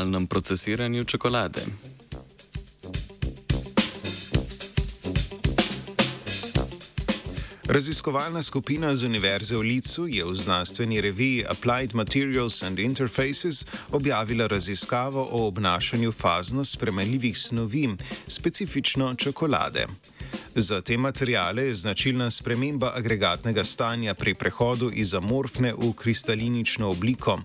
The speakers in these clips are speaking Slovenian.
nadaljnem procesiranju čokolade. Raziskovalna skupina z Univerze v Licu je v znanstveni reviji Applied Materials and Interfaces objavila raziskavo o obnašanju fazno spremenljivih snovi, specifično čokolade. Za te materijale je značilna sprememba agregatnega stanja pri prehodu iz amorfne v kristalinično obliko.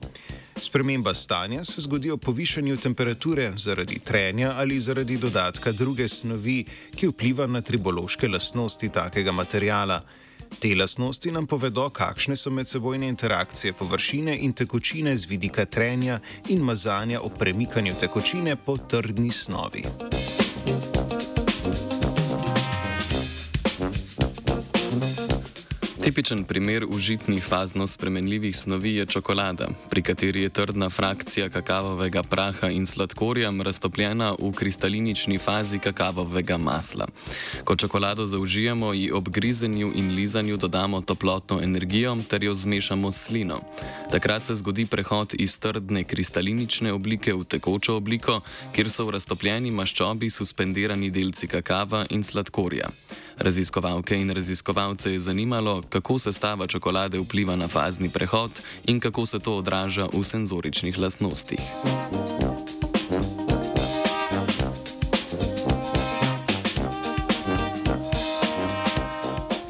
Sprememba stanja se zgodi ob povišanju temperature zaradi trenja ali zaradi dodatka druge snovi, ki vpliva na tribološke lastnosti takega materijala. Te lastnosti nam povedo, kakšne so medsebojne interakcije površine in tekočine z vidika trenja in mazanja ob premikanju tekočine po trdni snovi. Tipičen primer užitnih fazno spremenljivih snovi je čokolada, pri kateri je trdna frakcija kakavovega praha in sladkorja raztopljena v kristalinični fazi kakavovega masla. Ko čokolado zaužijemo, ji ob grizenju in lizanju dodamo toplotno energijo ter jo zmešamo s slino. Takrat se zgodi prehod iz trdne kristalinične oblike v tekočo obliko, kjer so v raztopljeni maščobi suspendirani delci kakava in sladkorja. Raziskovalke in raziskovalce je zanimalo, kako sestava čokolade vpliva na fazni prehod in kako se to odraža v senzoričnih lastnostih.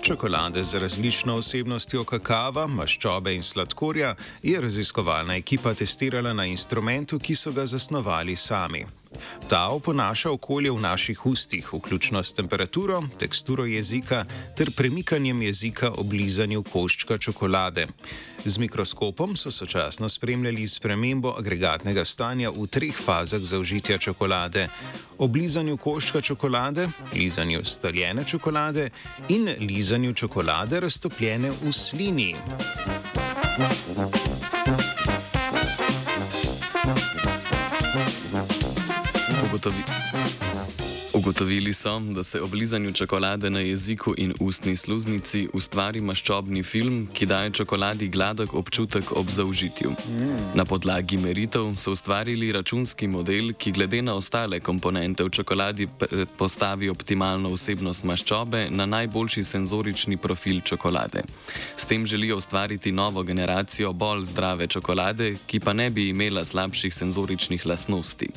Čokolade z različno osebnostjo kakava, maščobe in sladkorja je raziskovalna ekipa testirala na instrumentu, ki so ga zasnovali sami. Ta oponaša okolje v naših ustih, vključno s temperaturo, teksturo jezika ter premikanjem jezika ob lizanju koščka čokolade. Z mikroskopom so sočasno spremljali spremembo agregatnega stanja v treh fazah zaužitja čokolade: ob lizanju koščka čokolade, lizanju staljene čokolade in lizanju čokolade raztopljene v slini. molto... Ugotovili so, da se ob lizanju čokolade na jeziku in ustni sluznici ustvari maščobni film, ki daje čokoladi gladek občutek ob zaužitju. Na podlagi meritev so ustvarili računski model, ki glede na ostale komponente v čokoladi postavi optimalno vsebnost maščobe na najboljši senzorični profil čokolade. S tem želijo ustvariti novo generacijo bolj zdrave čokolade, ki pa ne bi imela slabših senzoričnih lastnosti.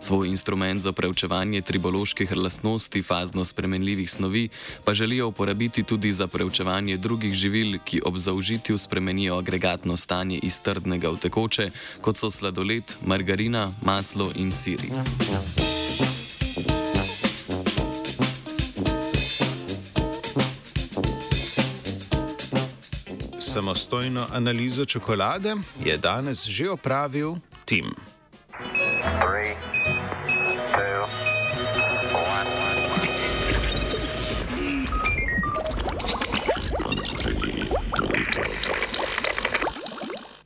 Svoj instrument za preučevanje triboloških lastnosti fazno spremenljivih snovi pa želijo uporabiti tudi za preučevanje drugih živil, ki ob zaužitju spremenijo agregatno stanje iz trdnega v tekoče, kot so sladoled, margarina, maslo in siri. Samostojno analizo čokolade je danes že opravil Tim.